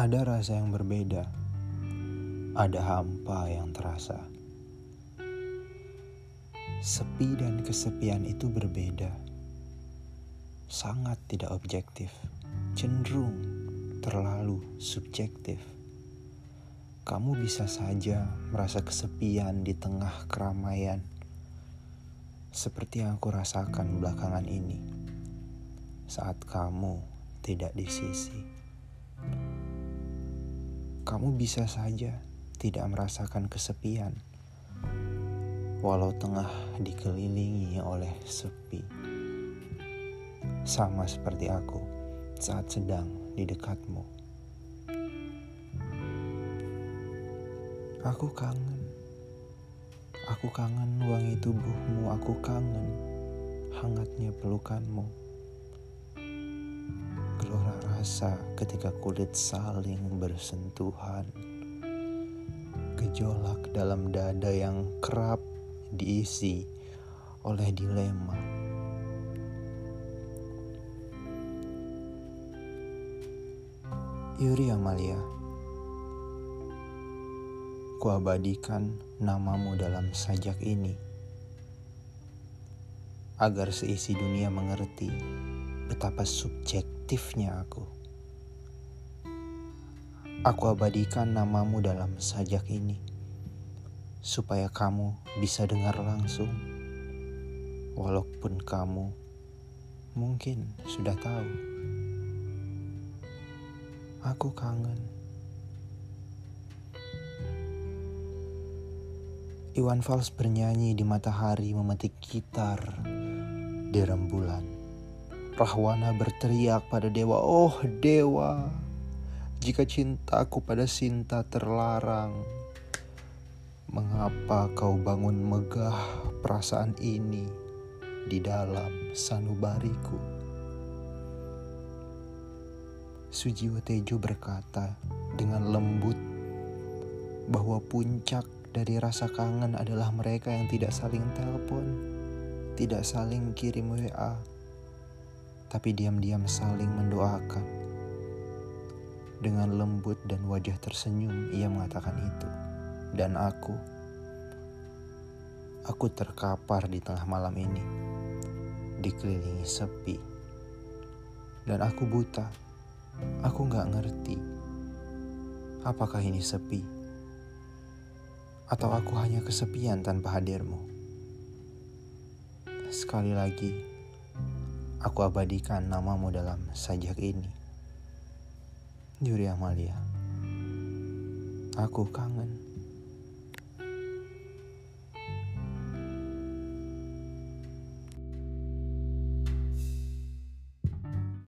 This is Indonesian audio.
Ada rasa yang berbeda, ada hampa yang terasa. Sepi dan kesepian itu berbeda, sangat tidak objektif, cenderung terlalu subjektif. Kamu bisa saja merasa kesepian di tengah keramaian, seperti yang aku rasakan belakangan ini saat kamu tidak di sisi. Kamu bisa saja tidak merasakan kesepian, walau tengah dikelilingi oleh sepi, sama seperti aku saat sedang di dekatmu. Aku kangen, aku kangen wangi tubuhmu, aku kangen hangatnya pelukanmu. Gelora rasa ketika kulit saling bersentuhan gejolak dalam dada yang kerap diisi oleh dilema. Yuri Amalia, kuabadikan namamu dalam sajak ini agar seisi dunia mengerti betapa subjektifnya aku. Aku abadikan namamu dalam sajak ini, supaya kamu bisa dengar langsung, walaupun kamu mungkin sudah tahu. Aku kangen. Iwan Fals bernyanyi di matahari memetik gitar di rembulan. Rahwana berteriak pada dewa, oh dewa. Jika cintaku pada Sinta terlarang, mengapa kau bangun megah perasaan ini di dalam sanubariku? Sujiwo Tejo berkata dengan lembut bahwa puncak dari rasa kangen adalah mereka yang tidak saling telepon, tidak saling kirim WA, tapi diam-diam saling mendoakan dengan lembut dan wajah tersenyum, ia mengatakan itu. Dan aku, aku terkapar di tengah malam ini, dikelilingi sepi. Dan aku buta, aku gak ngerti. Apakah ini sepi? Atau aku hanya kesepian tanpa hadirmu? Sekali lagi, aku abadikan namamu dalam sajak ini. Yuri Amalia. Aku kangen.